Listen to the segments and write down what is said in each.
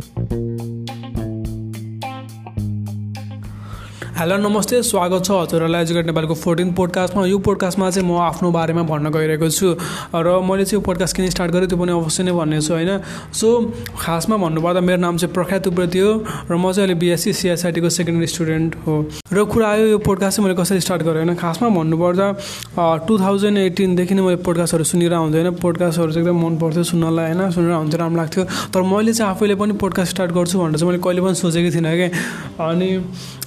thank you hello नमस्ते स्वागत छ हजुरहरूलाई। एजुकेट नेपालको फोर्टिन पोडकास्टमा यो पोडकास्टमा चाहिँ म आफ्नो बारेमा भन्न गइरहेको छु र मैले चाहिँ यो पोडकास्ट किन स्टार्ट गरेँ त्यो पनि अवश्य नै भन्नेछु होइन? सो खासमा भन्नुपर्दा मेरो नाम चाहिँ प्रख्यात उप्रेती हो र म चाहिँ अहिले बिएससी सिएसआइटीको सेकेन्डरी स्टुडेन्ट हो। र कुरा आयो यो पोडकास्ट चाहिँ मैले कसरी स्टार्ट गरेँ होइन? खासमा भन्नुपर्दा टु थाउजन्ड एटिनदेखि नै मैले पोडकास्टहरू सुनेर हुन्थेँ होइन पोडकास्टहरू चाहिँ एकदम मन पर्थ्यो सुन्नलाई होइन? सुनेर हुन्थ्यो राम्रो लाग्थ्यो। तर मैले चाहिँ आफैले पनि पोडकास्ट स्टार्ट गर्छु भनेर चाहिँ मैले कहिले पनि सोचेको थिइनँ क्या? अनि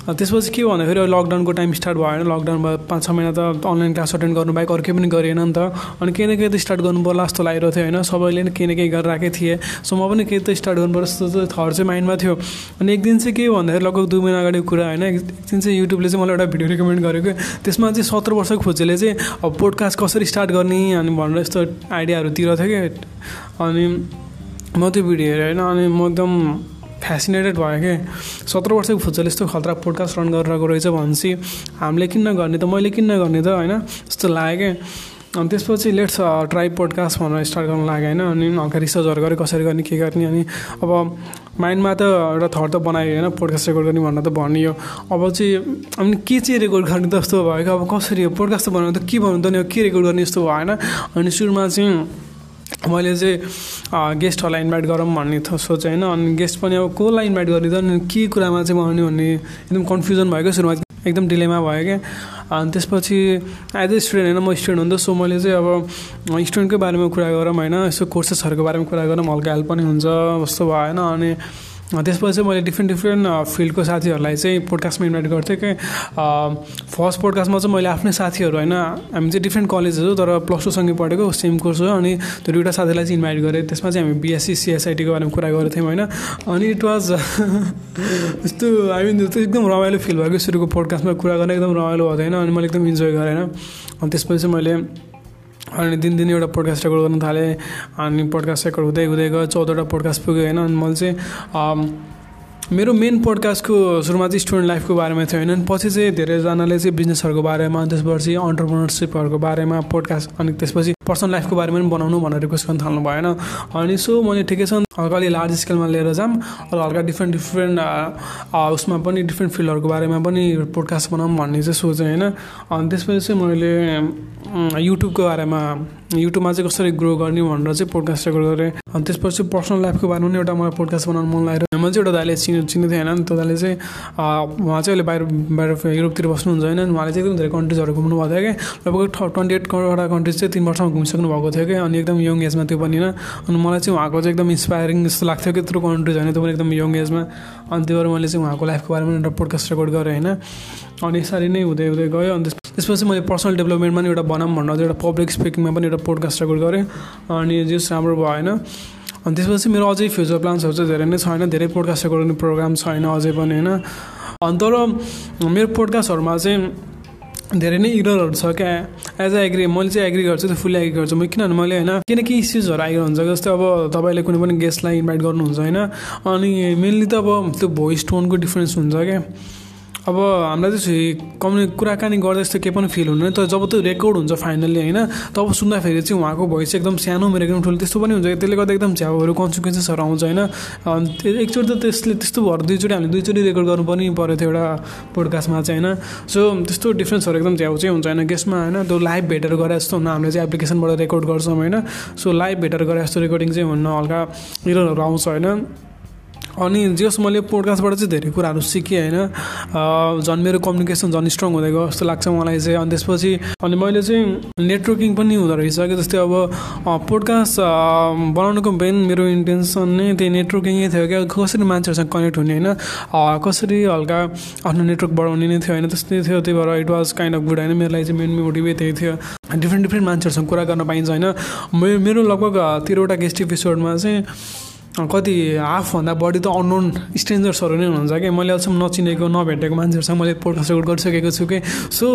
त्यसपछि के भन्दाखेरि लकडाउनको टाइम स्टार्ट भयो होइन। लकडाउन भयो पाँच छ महिना त अनलाइन क्लास अटेन्ड गर्नु बाहेक अरू केही पनि गरेन नि त। अनि केही न केही त स्टार्ट गर्नु पर्ला जस्तो लागिरहेको थियो होइन। सबैले नै केही न केही गरिरहेकै थिएँ। सो म पनि केही त स्टार्ट गर्नु पर्छ जस्तो थर चाहिँ माइन्डमा थियो। अनि एक दिन चाहिँ के भन्दाखेरि लगभग दुई महिना अगाडिको कुरा होइन। एक दिन चाहिँ युट्युबले चाहिँ मलाई एउटा भिडियो रिकमेन्ड गरेको त्यसमा चाहिँ सत्र वर्षको खोजेले चाहिँ अब पोडकास्ट कसरी स्टार्ट गर्ने अनि भनेर यस्तो आइडियाहरूतिर थियो कि। अनि म त्यो भिडियो हेरेँ होइन। अनि म एकदम फेसिनेटेड भयो कि? सत्र वर्षको फुच्चल यस्तो खतरा पोडकास्ट रन गरिरहेको रहेछ भनेपछि हामीले किन नगर्ने त? मैले किन नगर्ने त? होइन? जस्तो लाग्यो क्या अनि त्यसपछि लेट्स ट्राई पोडकास्ट भनेर स्टार्ट गर्नु लाग्यो होइन? अनि हल्का रिसर्चहरू गरेँ कसरी गर्ने के गर्ने? अनि अब माइन्डमा त एउटा थर त बनायो होइन? पोडकास्ट रेकर्ड गर्ने भनेर त भनियो। अब चाहिँ अनि के चाहिँ रेकर्ड गर्ने जस्तो भयो क्या अब कसरी पोडकास्ट त बनाउनु त के बनाउनु त? नि के रेकर्ड गर्ने? जस्तो भएन अनि सुरुमा चाहिँ मैले चाहिँ गेस्टहरूलाई इन्भाइट गरौँ भन्ने सोचेँ होइन। अनि गेस्ट पनि अब कसलाई इन्भाइट गर्ने त अनि के कुरामा चाहिँ बनाउने भन्ने एकदम कन्फ्युजन भयो क्या सुरुमा एकदम डिलेमा भयो क्या। अनि त्यसपछि एज ए स्टुडेन्ट होइन म स्टुडेन्ट हुन्थेँ सो मैले चाहिँ अब स्टुडेन्टकै बारेमा कुरा गरौँ होइन यसो कोर्सेसहरूको बारेमा कुरा गरौँ हल्का हेल्प पनि हुन्छ जस्तो भयो होइन। अनि त्यसपछि चाहिँ मैले डिफ्रेन्ट डिफ्रेन्ट फिल्डको साथीहरूलाई चाहिँ पोडकास्टमा इन्भाइट गर्थेँ कि फर्स्ट पोडकास्टमा चाहिँ मैले आफ्नै साथीहरू होइन हामी चाहिँ डिफ्रेन्ट कलेजेस हो तर प्लस टूसँगै पढेको सेम कोर्स हो अनि त्यो दुइटा साथीलाई चाहिँ इन्भाइट गरेँ। त्यसमा चाहिँ हामी बिएससी सिएसआइटीको बारेमा कुरा गरेको थियौँ होइन। अनि इट वाज यस्तो मिन त्यो एकदम रमाइलो फिल भयो कि सुरुको पोडकास्टमा कुरा गर्न एकदम रमाइलो भएको होइन अनि मैले एकदम इन्जोय गरेँ होइन अनि त्यसपछि चाहिँ मैले अनि दिनदिनै एउटा पोडकास्ट रेकर्ड गर्न थालेँ। अनि पोडकास्ट रेकर्ड हुँदै हुँदै गयो चौधवटा पोडकास्ट पुग्यो होइन। अनि मैले चाहिँ मेरो मेन पोडकास्टको सुरुमा चाहिँ स्टुडेन्ट लाइफको बारेमा थियो होइन। पछि चाहिँ धेरैजनाले चाहिँ बिजनेसहरूको बारेमा त्यसपछि अन्टरप्रोनरसिपहरूको बारेमा पोडकास्ट अनि त्यसपछि पर्सनल लाइफको बारेमा पनि बनाउनु भनेर रिक्वेस्ट गर्न थाल्नु भएन। अनि सो मैले ठिकै छ हल्का अलि लार्ज स्केलमा लिएर जाऊँ हल्का डिफ्रेन्ट डिफ्रेन्ट उसमा पनि डिफ्रेन्ट फिल्डहरूको बारेमा पनि पोडकास्ट बनाऊँ भन्ने चाहिँ सोचेँ होइन। अनि त्यसपछि चाहिँ मैले युट्युबको बारेमा युट्युबमा चाहिँ कसरी ग्रो गर्ने भनेर चाहिँ पोडकास्ट रेकर्ड गरेँ। अनि त्यसपछि पर्सनल लाइफको बारेमा पनि एउटा मलाई पोडकास्ट बनाउनु मन लागेर म चाहिँ एउटा दाइले चिने चिन्ने थिएँ होइन त्यो दाइले चाहिँ उहाँ चाहिँ अहिले बाहिर बाहिर युरोपतिर बस्नुहुन्छ होइन। उहाँले चाहिँ एकदम धेरै कन्ट्रिजहरू घुम्नु भएको थियो कि लगभग ट्वेन्टी एटवटा कन्ट्रिज चाहिँ तिन वर्षमा घुमिसक्नु भएको थियो कि अनि एकदम यङ एजमा त्यो पनि होइन। अनि मलाई चाहिँ उहाँको चाहिँ एकदम इन्सपायरिङ जस्तो लाग्थ्यो कि त्यत्रो कन्ट्रिज होइन त्यो पनि एकदम यङ एजमा अनि त्यो भएर मैले चाहिँ उहाँको लाइफको बारेमा एउटा पोडकास्ट रेकर्ड गरेँ होइन। अनि यसरी नै हुँदै हुँदै गयो। अनि त्यसपछि मैले पर्सनल डेभलपमेन्टमा पनि एउटा बनाऊँ भनेर एउटा पब्लिक स्पिकिङमा पनि एउटा पोडकास्ट रेकर्ड गरेँ। अनि जस राम्रो भयो होइन। अनि त्यसपछि मेरो अझै फ्युचर प्लान्सहरू चाहिँ धेरै नै छैन। धेरै पोडकास्ट रेकर्ड गर्ने प्रोग्राम छैन अझै पनि होइन। अनि तर मेरो पोडकास्टहरूमा चाहिँ धेरै नै इररहरू छ क्या। एज अ एग्री मैले चाहिँ एग्री गर्छु त्यो फुल्ली एग्री गर्छु। म किनभने मैले होइन किनकि इस्युजहरू आइरहन्छ हुन्छ जस्तै अब तपाईँले कुनै पनि गेस्टलाई इन्भाइट गर्नुहुन्छ होइन। अनि मेनली त अब त्यो भोइस टोनको डिफ्रेन्स हुन्छ क्या। अब हामीलाई चाहिँ कम्युनि कुराकानी गर्दा जस्तो केही पनि फिल हुँदैन। तर जब त्यो रेकर्ड हुन्छ फाइनल्ली होइन तब सुन्दाखेरि चाहिँ उहाँको भोइस एकदम सानो मेरो एकदम ठुलो त्यस्तो पनि हुन्छ त्यसले गर्दा एकदम झ्याउहरू कन्सिक्वेन्सेसहरू आउँछ होइन। एकचोटि त त्यसले त्यस्तो भएर दुईचोटि हामीले दुईचोटि रेकर्ड गर्नु पनि परेको थियो एउटा पोडकास्टमा चाहिँ होइन। सो त्यस्तो डिफ्रेन्सहरू एकदम झ्याउ चाहिँ हुन्छ होइन गेस्टमा होइन। त्यो लाइभ भेटेर गरे जस्तो हुन्न हामीले चाहिँ एप्लिकेसनबाट रेकर्ड गर्छौँ होइन। सो लाइभ भेटेर गरे जस्तो रेकर्डिङ चाहिँ हुन्न हल्का इररहरू आउँछ होइन। अनि जस मैले पोडकास्टबाट चाहिँ धेरै कुराहरू सिकेँ होइन? झन् मेरो कम्युनिकेसन झन् स्ट्रङ हुँदै गयो जस्तो लाग्छ मलाई चाहिँ। अनि त्यसपछि अनि मैले चाहिँ नेटवर्किङ पनि हुँदो रहेछ कि? जस्तै अब पोडकास्ट बनाउनुको मेन मेरो इन्टेन्सन नै त्यही नेटवर्किङै थियो क्या। कसरी मान्छेहरूसँग कनेक्ट हुने होइन? कसरी हल्का आफ्नो नेटवर्क बढाउने नै थियो होइन? त्यस्तै थियो त्यही भएर it was kind of good होइन? मेरो लागि चाहिँ मेन मोटिभै त्यही थियो। डिफ्रेन्ट डिफ्रेन्ट मान्छेहरूसँग कुरा गर्न पाइन्छ होइन? मेरो लगभग तेह्रवटा गेस्ट एपिसोडमा चाहिँ कति हाफभन्दा बढी त अननोन स्ट्रेन्जर्सहरू नै हुनुहुन्छ कि? मैले अहिलेसम्म नचिनेको नभेटेको मान्छेहरूसँग मैले पोडकास्ट रेकर्ड गरिसकेको छु कि? सो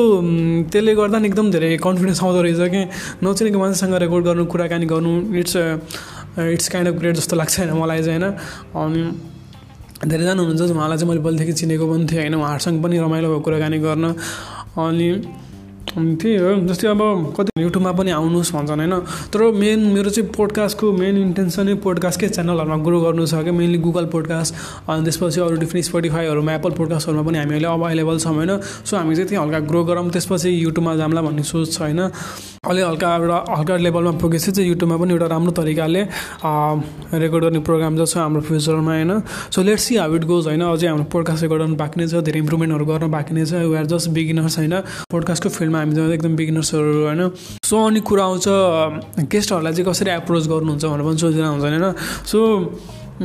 त्यसले गर्दा नि एकदम धेरै कन्फिडेन्स आउँदो रहेछ कि? नचिनेको मान्छेसँग रेकर्ड गर्नु कुराकानी गर्नु it's it's kind of great जस्तो लाग्छ होइन मलाई चाहिँ होइन। अनि धेरैजना हुनुहुन्छ उहाँलाई चाहिँ मैले पहिलेदेखि चिनेको पनि थिएँ होइन। उहाँहरूसँग पनि रमाइलो भयो कुराकानी गर्न। अनि त्यही हो। जस्तै अब कति युट्युबमा पनि आउनुहोस् भन्छन् होइन? तर मेन मेरो चाहिँ पोडकास्टको मेन इन्टेन्सनै पोडकास्टकै च्यानलहरूमा ग्रो गर्नु छ क्या? मेनली गुगल पोडकास्ट अनि त्यसपछि अरू डिफ्रेन्ट स्पोटिफाईहरूमा एप्पल पोडकास्टहरूमा पनि हामी अहिले अभाइलेबल छौँ होइन? सो हामी चाहिँ त्यही हल्का ग्रो गरौँ त्यसपछि युट्युबमा जाम्ला भन्ने सोच छ होइन? अलि हल्का एउटा हल्का लेभलमा पुगेपछि चाहिँ युट्युबमा पनि एउटा राम्रो तरिकाले रेकर्ड गर्ने प्रोग्राम जो छ हाम्रो फ्युचरमा होइन? So let's see how it goes होइन? अझै हाम्रो पोडकास्ट रेकर्ड गर्नु बाँकी नै छ धेरै इम्प्रुभमेन्टहरू गर्न बाँकी नै छ। वी आर जस्ट बिगिनर्स होइन? पोडकास्टको फिल्डमा हामी एकदम बिगिनर्सहरू होइन। सो अनि कुरा आउँछ गेस्टहरूलाई चाहिँ कसरी एप्रोच गर्नुहुन्छ भनेर पनि सोचिरहेको हुन्छ होइन। So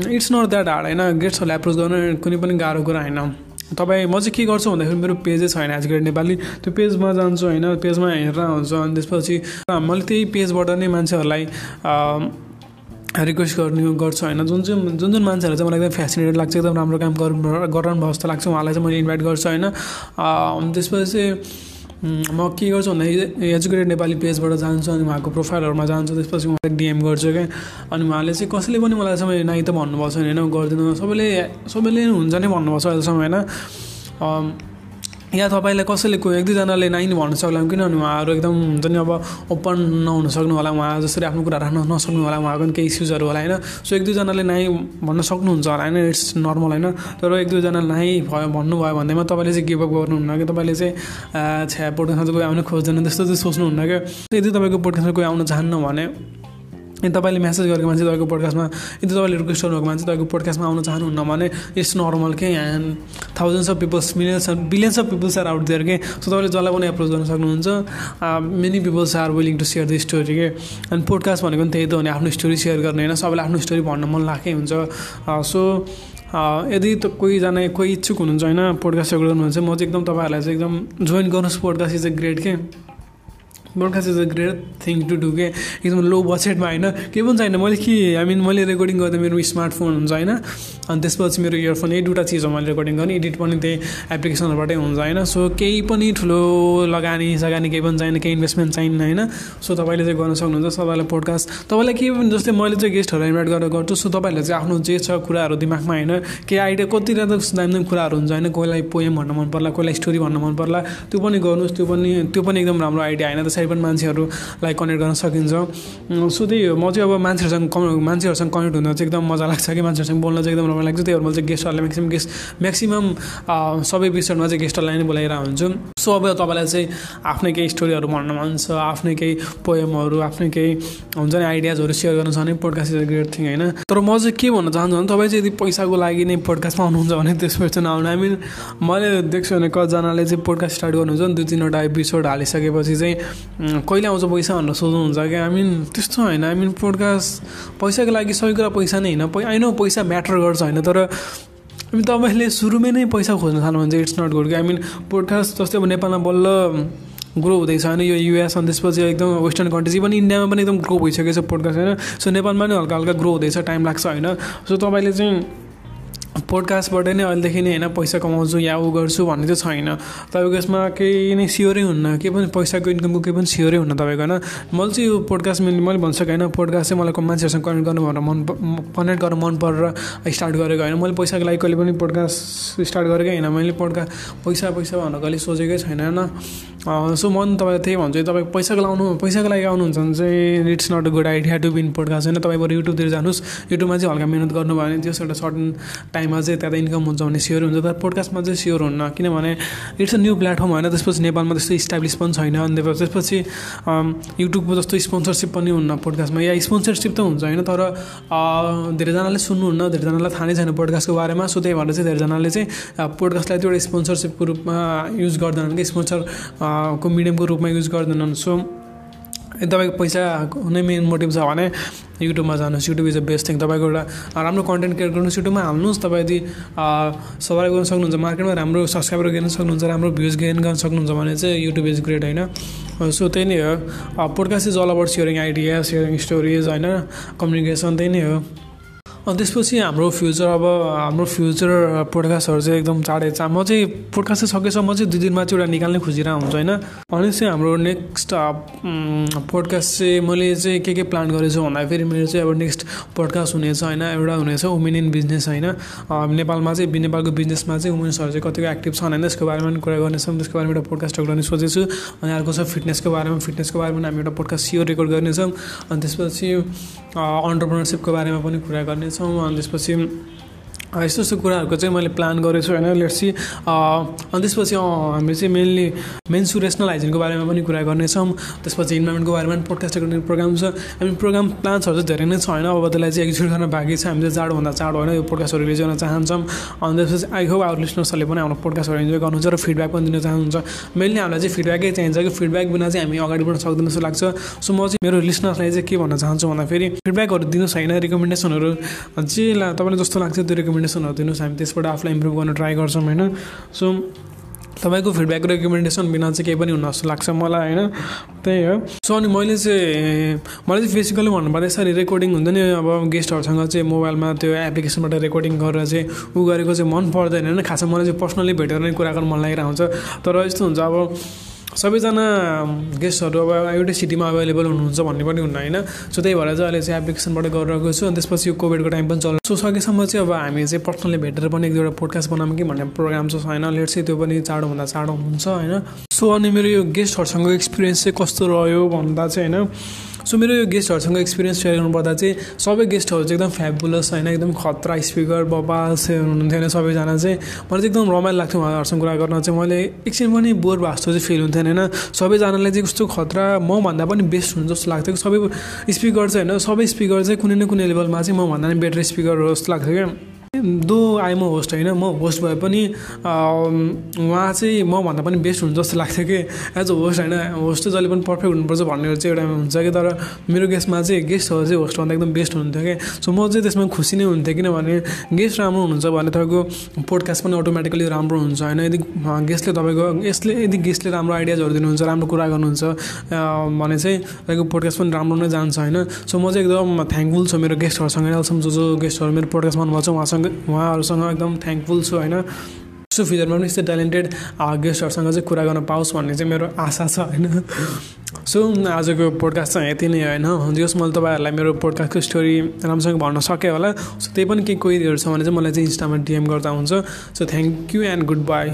it's not that hard होइन गेस्टहरूलाई एप्रोच गर्न कुनै पनि गाह्रो कुरा होइन। तपाईँ म चाहिँ के गर्छु भन्दाखेरि मेरो पेजै छैन एजुकेटेड नेपाली। त्यो पेजमा जान्छु होइन पेजमा हेरेर हुन्छ। अनि त्यसपछि मैले त्यही पेजबाट नै मान्छेहरूलाई रिक्वेस्ट गर्ने गर्छु होइन। जुन चाहिँ जुन जुन मान्छेहरू चाहिँ मलाई एकदम फेसिनेटेड लाग्छ एकदम राम्रो काम गराउनु भयो जस्तो लाग्छ उहाँलाई चाहिँ मैले इन्भाइट गर्छु होइन। त्यसपछि चाहिँ म के गर्छु भन्दाखेरि एजुकेटेड नेपाली पेजबाट जान्छु अनि उहाँको प्रोफाइलहरूमा जान्छु त्यसपछि उहाँलाई डिएम गर्छु क्या। अनि उहाँले चाहिँ कसैले पनि मलाई चाहिँ नाइ त भन्नुभएको छैन होइन? गर्दिनँ सबैले सबैले हुन्छ नै भन्नुभएको छ अहिलेसम्म होइन? या तपाईँलाई कसैले कोही एक दुईजनाले नाइ नै भन्न सक्ला किनभने उहाँहरू एकदम हुन्छ नि अब ओपन नहुन सक्नु होला उहाँ जसरी आफ्नो कुरा राख्न नसक्नु होला उहाँको पनि केही इस्युजहरू होला होइन? सो एक दुईजनाले नाइ भन्न सक्नुहुन्छ होला होइन? इट्स नर्मल होइन? तर एक दुईजना नाइ भयो भन्नुभयो भन्दैमा तपाईँले चाहिँ गिभअप गर्नुहुन्न कि तपाईँले चाहिँ छ्या पोडकास्टमा कोही आउनु खोज्दैन त्यस्तो चाहिँ सोच्नुहुन्न क्या? यदि तपाईँको पोडकास्टमा कोही आउन चाहन्न भने यदि तपाईँले म्यासेज गरेको मान्छे तपाईँको पोडकास्टमा यदि तपाईँले रिक्वेस्ट गर्नुभएको मान्छे तपाईँको पोडकास्टमा आउन चाहनुहुन्न भने इट्स नर्मल के and thousands of peoples millions billions of peoples are out दिएर के सो तपाईँले जसलाई पनि एप्रोच गर्न सक्नुहुन्छ many peoples are willing to share the story के अनि पोडकास्ट भनेको पनि त्यही त हो भने आफ्नो स्टोरी सेयर गर्ने होइन? सबैलाई आफ्नो स्टोरी भन्न मन लागेकै हुन्छ। सो यदि त कोहीजना कोही इच्छुक हुनुहुन्छ होइन? पोडकास्ट सेयर गर्नुहुन्छ म चाहिँ एकदम तपाईँहरूलाई चाहिँ एकदम जोइन गर्नुहोस् पोडकास्ट इज अ ग्रेट के broadcast is a great thing to do के एकदम लो बजेटमा होइन केही पनि छैन मैले के आई मिन मैले रेकर्डिङ गर्दा मेरो स्मार्टफोन हुन्छ होइन? अनि त्यसपछि मेरो इयरफोन यही दुइटा चिज हो मैले रेकर्डिङ गर्ने एडिट पनि त्यही एप्लिकेसनहरूबाटै हुन्छ होइन? सो केही पनि ठुलो लगानी सगानी केही पनि चाहिने केही इन्भेस्टमेन्ट चाहिन्न होइन? सो तपाईँले चाहिँ गर्न सक्नुहुन्छ तपाईँलाई पोडकास्ट तपाईँलाई पनि जस्तै मैले चाहिँ गेस्टहरू इन्भाइट गरेर गर्छु सो तपाईँहरूले चाहिँ आफ्नो जे छ कुराहरू दिमागमा होइन? केही आइडिया कति त दामी कुराहरू हुन्छ होइन? कोहीलाई पोएम भन्न मन पर्ला कोहीलाई स्टोरी भन्न मन पर्ला त्यो पनि गर्नुहोस् त्यो पनि त्यो पनि एकदम राम्रो आइडिया होइन? त्यसरी पनि मान्छेहरूलाई कनेक्ट गर्न सकिन्छ। सो त्यही हो। म चाहिँ अब मान्छेहरूसँग कम मान्छेहरूसँग कनेक्ट हुन चाहिँ एकदम मजा लाग्छ कि? मान्छेहरूसँग बोल्न चाहिँ एकदम राम्रो लाग्छ। त्यही भएर मैले चाहिँ गेस्टहरूलाई म्याक्सिमम् गेस्ट म्याक्सिमम् सबै विषयमा चाहिँ गेस्टहरूलाई नै बोलाइरहेको हुन्छु। सो अब तपाईँलाई चाहिँ आफ्नै केही स्टोरीहरू भन्न मन छ आफ्नै केही पोएमहरू आफ्नै केही हुन्छ नि आइडियाजहरू सेयर गर्न छ भने podcast is a great thing होइन? तर म चाहिँ के भन्न चाहन्छु भने तपाईँ चाहिँ यदि पैसाको लागि नै पोडकास्टमा आउनुहुन्छ भने त्यसपछि चाहिँ नआउनु आई मिन मैले देख्छु भने कतिजनाले चाहिँ पोडकास्ट स्टार्ट गर्नुहुन्छ नि दुई तिनवटा एपिसोड हालिसकेपछि चाहिँ कहिले आउँछ पैसा भनेर सोध्नुहुन्छ क्या? आई मिन त्यस्तो होइन आई मिन पोडकास्ट पैसाको लागि सबै कुरा पैसा नै होइन। आई नो पैसा म्याटर गर्छ होइन तर अनि तपाईँले सुरुमै नै पैसा खोज्न थाल्नुहुन्छ it's not good I mean podcast जस्तै अब नेपालमा बल्ल ग्रो हुँदैछ होइन? यो युएस अनि त्यसपछि एकदम वेस्टर्न कन्ट्रिज इभन इन्डियामा पनि एकदम ग्रो भइसकेको छ पोडकास्ट होइन? सो नेपालमा नै हल्का हल्का ग्रो हुँदैछ टाइम लाग्छ होइन? सो तपाईँले चाहिँ पोडकास्टबाट नै अहिलेदेखि नै होइन पैसा कमाउँछु या ऊ गर्छु भन्ने चाहिँ छैन। तपाईँको यसमा केही नै स्योरै हुन्न केही पनि पैसाको इन्कमको केही पनि स्योरै हुन्न तपाईँको होइन। मैले चाहिँ यो पोडकास्ट मैले भनिसकेँ होइन पोडकास्ट चाहिँ मलाई मान्छेहरूसँग कनेक्ट गर्नु भनेर मन कनेक्ट गर्न मन परेर स्टार्ट गरेको होइन। मैले पैसाको लागि कहिले पनि पोडकास्ट स्टार्ट गरेकै होइन। मैले पोडकास्ट पैसा पैसा भनेर कहिले सोचेकै छैन होइन। सो म तपाईँलाई त्यही भन्छु तपाईँ पैसाको लाउनु पैसाको लागि आउनुहुन्छ भने चाहिँ it's not a good idea to been podcast होइन। तपाईँ बरु युट्युबतिर जानुहोस्। युट्युबमा चाहिँ हल्का मिहिनेत गर्नुभयो भने त्यस एउटा सर्टन टाइममा चाहिँ त्यहाँ इन्कम हुन्छ भने स्योर हुन्छ तर पोडकास्टमा चाहिँ स्योर हुन्न किनभने इट्स अ न्यू प्लेटफर्म होइन त्यसपछि नेपालमा त्यस्तो इस्टाब्लिस पनि छैन अनि त्यसपछि युट्युबको जस्तो स्पोन्सरसिप पनि हुन्न पोडकास्टमा या स्पोन्सरसिप त हुन्छ होइन तर धेरैजनाले सुन्नुहुन्न धेरैजनालाई थाहा नै छैन पोडकास्टको बारेमा सो त्यही भएर चाहिँ धेरैजनाले चाहिँ पोडकास्टलाई त्यो एउटा स्पोन्सरसिपको रूपमा युज गर्दैनन् कि स्पोन्सर को मिडियमको रूपमा युज गर्दैनन् सो तपाईँको पैसा नै मेन मोटिभ छ भने युट्युबमा जानुहोस्। YouTube is the best thing तपाईँको एउटा राम्रो कन्टेन्ट क्रिएट गर्नुहोस्। युट्युबमा हाल्नुहोस्। तपाईँ यदि सर्भाइभ गर्न सक्नुहुन्छ मार्केटमा राम्रो सब्सक्राइबर गेन सक्नुहुन्छ राम्रो भ्युज गेन गर्न सक्नुहुन्छ भने चाहिँ युट्युब इज ग्रेट होइन? सो त्यही नै हो। Podcast is all about sharing idea sharing stories होइन? कम्युनिकेसन त्यही नै हो। अनि त्यसपछि हाम्रो फ्युचर अब हाम्रो फ्युचर पोडकास्टहरू चाहिँ एकदम चाँडै चा म चाहिँ पोडकास्ट चाहिँ सकेसम्म चाहिँ दुई दिनमा चाहिँ एउटा निकाल्ने खोजिरहेको हुन्छ होइन? अनि चाहिँ हाम्रो नेक्स्ट पोडकास्ट चाहिँ मैले चाहिँ के के प्लान गरेछु भन्दाखेरि मेरो चाहिँ अब नेक्स्ट पोडकास्ट हुनेछ होइन? एउटा हुनेछ वुमेन इन बिजनेस होइन? नेपालमा चाहिँ नेपालको बिजनेसमा चाहिँ वुमेन्सहरू चाहिँ कतिको एक्टिभ छन् होइन? त्यसको बारेमा पनि कुरा गर्नेछौँ त्यसको बारेमा एउटा पोडकास्ट गर्ने सोचेछु। अनि अर्को छ फिटनेसको बारेमा फिटनेसको बारेमा हामी एउटा पोडकास्ट सियो रेकर्ड गर्नेछौँ। अनि त्यसपछि अन्टरप्रिनरसिपको बारेमा पनि कुरा गर्नेछौँ अनि त्यसपछि यस्तो यस्तो कुराहरूको चाहिँ मैले प्लान गरेको छु होइन लेट्सी अनि त्यसपछि हामी चाहिँ मेनली मेन्सुरेसनल हाइजिनको बारेमा पनि कुरा गर्नेछौँ। त्यसपछि इन्भाइरोमेन्टको बारेमा पनि पोडकास्ट गर्ने प्रोग्राम छ। हामी प्रोग्राम प्लान्सहरू चाहिँ धेरै नै छ होइन। अब त्यसलाई चाहिँ एक्जिक्युट गर्न बाँकी छ। हामीले चाँडोभन्दा चाँडो होइन यो पोडकास्टहरू रिलिज गर्न चाहन्छौँ। अनि त्यसपछि आई होप आवर लिसनर्सहरूले पनि हाम्रो पोडकास्टहरू इन्जोय गर्नुहुन्छ र फिडब्याक पनि दिन चाहनुहुन्छ। मेनली हामीलाई चाहिँ फिडब्याकै चाहिन्छ कि फिडब्याक बिना चाहिँ हामी अगाडि बढ्न सक्दैन जस्तो लाग्छ। सो म चाहिँ मेरो लिसनर्सलाई चाहिँ के भन्न चाहन्छु भन्दाखेरि फिडब्याकहरू दिनुहोस् होइन। रिकमेन्डेसनहरू जे तपाईँलाई जस्तो लाग्छ त्यो रिकमेन्ड रिकमेन्डेसनहरू दिनुहोस् हामी त्यसबाट आफूलाई इम्प्रुभ गर्न ट्राई गर्छौँ होइन? सो तपाईँको फिडब्याक रिकमेन्डेसन बिना चाहिँ केही पनि हुन जस्तो लाग्छ मलाई होइन? त्यही हो। सो अनि मैले चाहिँ मैले चाहिँ फिजिकली भन्नुपर्दा यसरी रेकर्डिङ हुन्छ नि अब गेस्टहरूसँग चाहिँ मोबाइलमा त्यो एप्लिकेसनबाट रेकर्डिङ गरेर चाहिँ ऊ गरेको चाहिँ मन पर्दैन होइन? खासमा मलाई चाहिँ पर्सनली भेटेर नै कुरा गर्न मन लागिरहेको हुन्छ। तर यस्तो हुन्छ अब सबैजना गेस्टहरू अब एउटै सिटीमा अभाइलेबल हुनुहुन्छ भन्ने पनि हुन्न होइन? सो त्यही भएर चाहिँ अहिले चाहिँ एप्लिकेसनबाट गरिरहेको छु। अनि त्यसपछि यो कोभिडको टाइम पनि चल्छ। सो सकेसम्म चाहिँ अब हामी चाहिँ पर्सनली भेटेर पनि एक दुईवटा पोडकास्ट बनाऊँ कि भन्ने प्रोग्राम छ होइन? लेट चाहिँ त्यो पनि चाँडोभन्दा चाँडो हुन्छ होइन? सो अनि मेरो यो गेस्टहरूसँग एक्सपिरियन्स चाहिँ कस्तो रह्यो भन्दा चाहिँ होइन? सो मेरो यो गेस्टहरूसँग एक्सपिरियन्स सेयर गर्नुपर्दा चाहिँ सबै गेस्टहरू चाहिँ एकदम फ्याबुलस होइन? एकदम खतरा स्पिकर बबास हुनुहुन्थ्यो होइन? सबैजना चाहिँ मलाई चाहिँ एकदम रमाइलो लाग्थ्यो उहाँहरूसँग कुरा गर्न चाहिँ। मैले एकछिन पनि बोर भएको चाहिँ फिल हुन्थेन होइन? सबैजनालाई चाहिँ कस्तो खतरा मभन्दा पनि बेस्ट हुन्छ जस्तो लाग्थ्यो। सबै स्पिकर चाहिँ होइन? सबै स्पिकर चाहिँ कुनै न कुनै लेभलमा चाहिँ मभन्दा पनि बेटर स्पिकर हो जस्तो लाग्थ्यो क्या? दो म होस्ट होइन म होस्ट भए पनि उहाँ चाहिँ मभन्दा पनि बेस्ट हुन्छ जस्तो लाग्थ्यो कि। एज अ होस्ट होइन होस्ट चाहिँ जहिले पनि पर्फेक्ट हुनुपर्छ भन्ने चाहिँ एउटा हुन्छ कि। तर मेरो गेस्टमा चाहिँ गेस्टहरू चाहिँ होस्टभन्दा एकदम बेस्ट हुनुहुन्थ्यो कि। सो म चाहिँ त्यसमा खुसी नै हुन्थेँ किनभने गेस्ट राम्रो हुनुहुन्छ भने तपाईँको पोडकास्ट पनि अटोमेटिकली राम्रो हुन्छ होइन। यदि गेस्टले तपाईँको यसले यदि गेस्टले राम्रो आइडियाजहरू दिनुहुन्छ राम्रो कुरा गर्नुहुन्छ भने चाहिँ तपाईँको पोडकास्ट पनि राम्रो नै जान्छ होइन। सो म चाहिँ एकदम थ्याङ्कफुल छु मेरो गेस्टहरूसँग अहिलेसम्म जो जो गेस्टहरू मेरो पोडकास्ट भन्नुभएको छ उहाँसँग। उहाँहरूसँग एकदम थ्याङ्कफुल छु होइन? सो फ्युचरमा पनि यस्तो ट्यालेन्टेड गेस्टहरूसँग चाहिँ कुरा गर्न पाओस् भन्ने चाहिँ मेरो आशा छ होइन? सो आजको पोडकास्ट चाहिँ यति नै होइन? जस मैले तपाईँहरूलाई मेरो पोडकास्टको स्टोरी राम्रोसँग भन्न सकेँ होला। सो त्यही पनि केही कोहीहरू छ भने चाहिँ मलाई चाहिँ इन्स्टामा डिएम गर्दा हुन्छ। So thank you and goodbye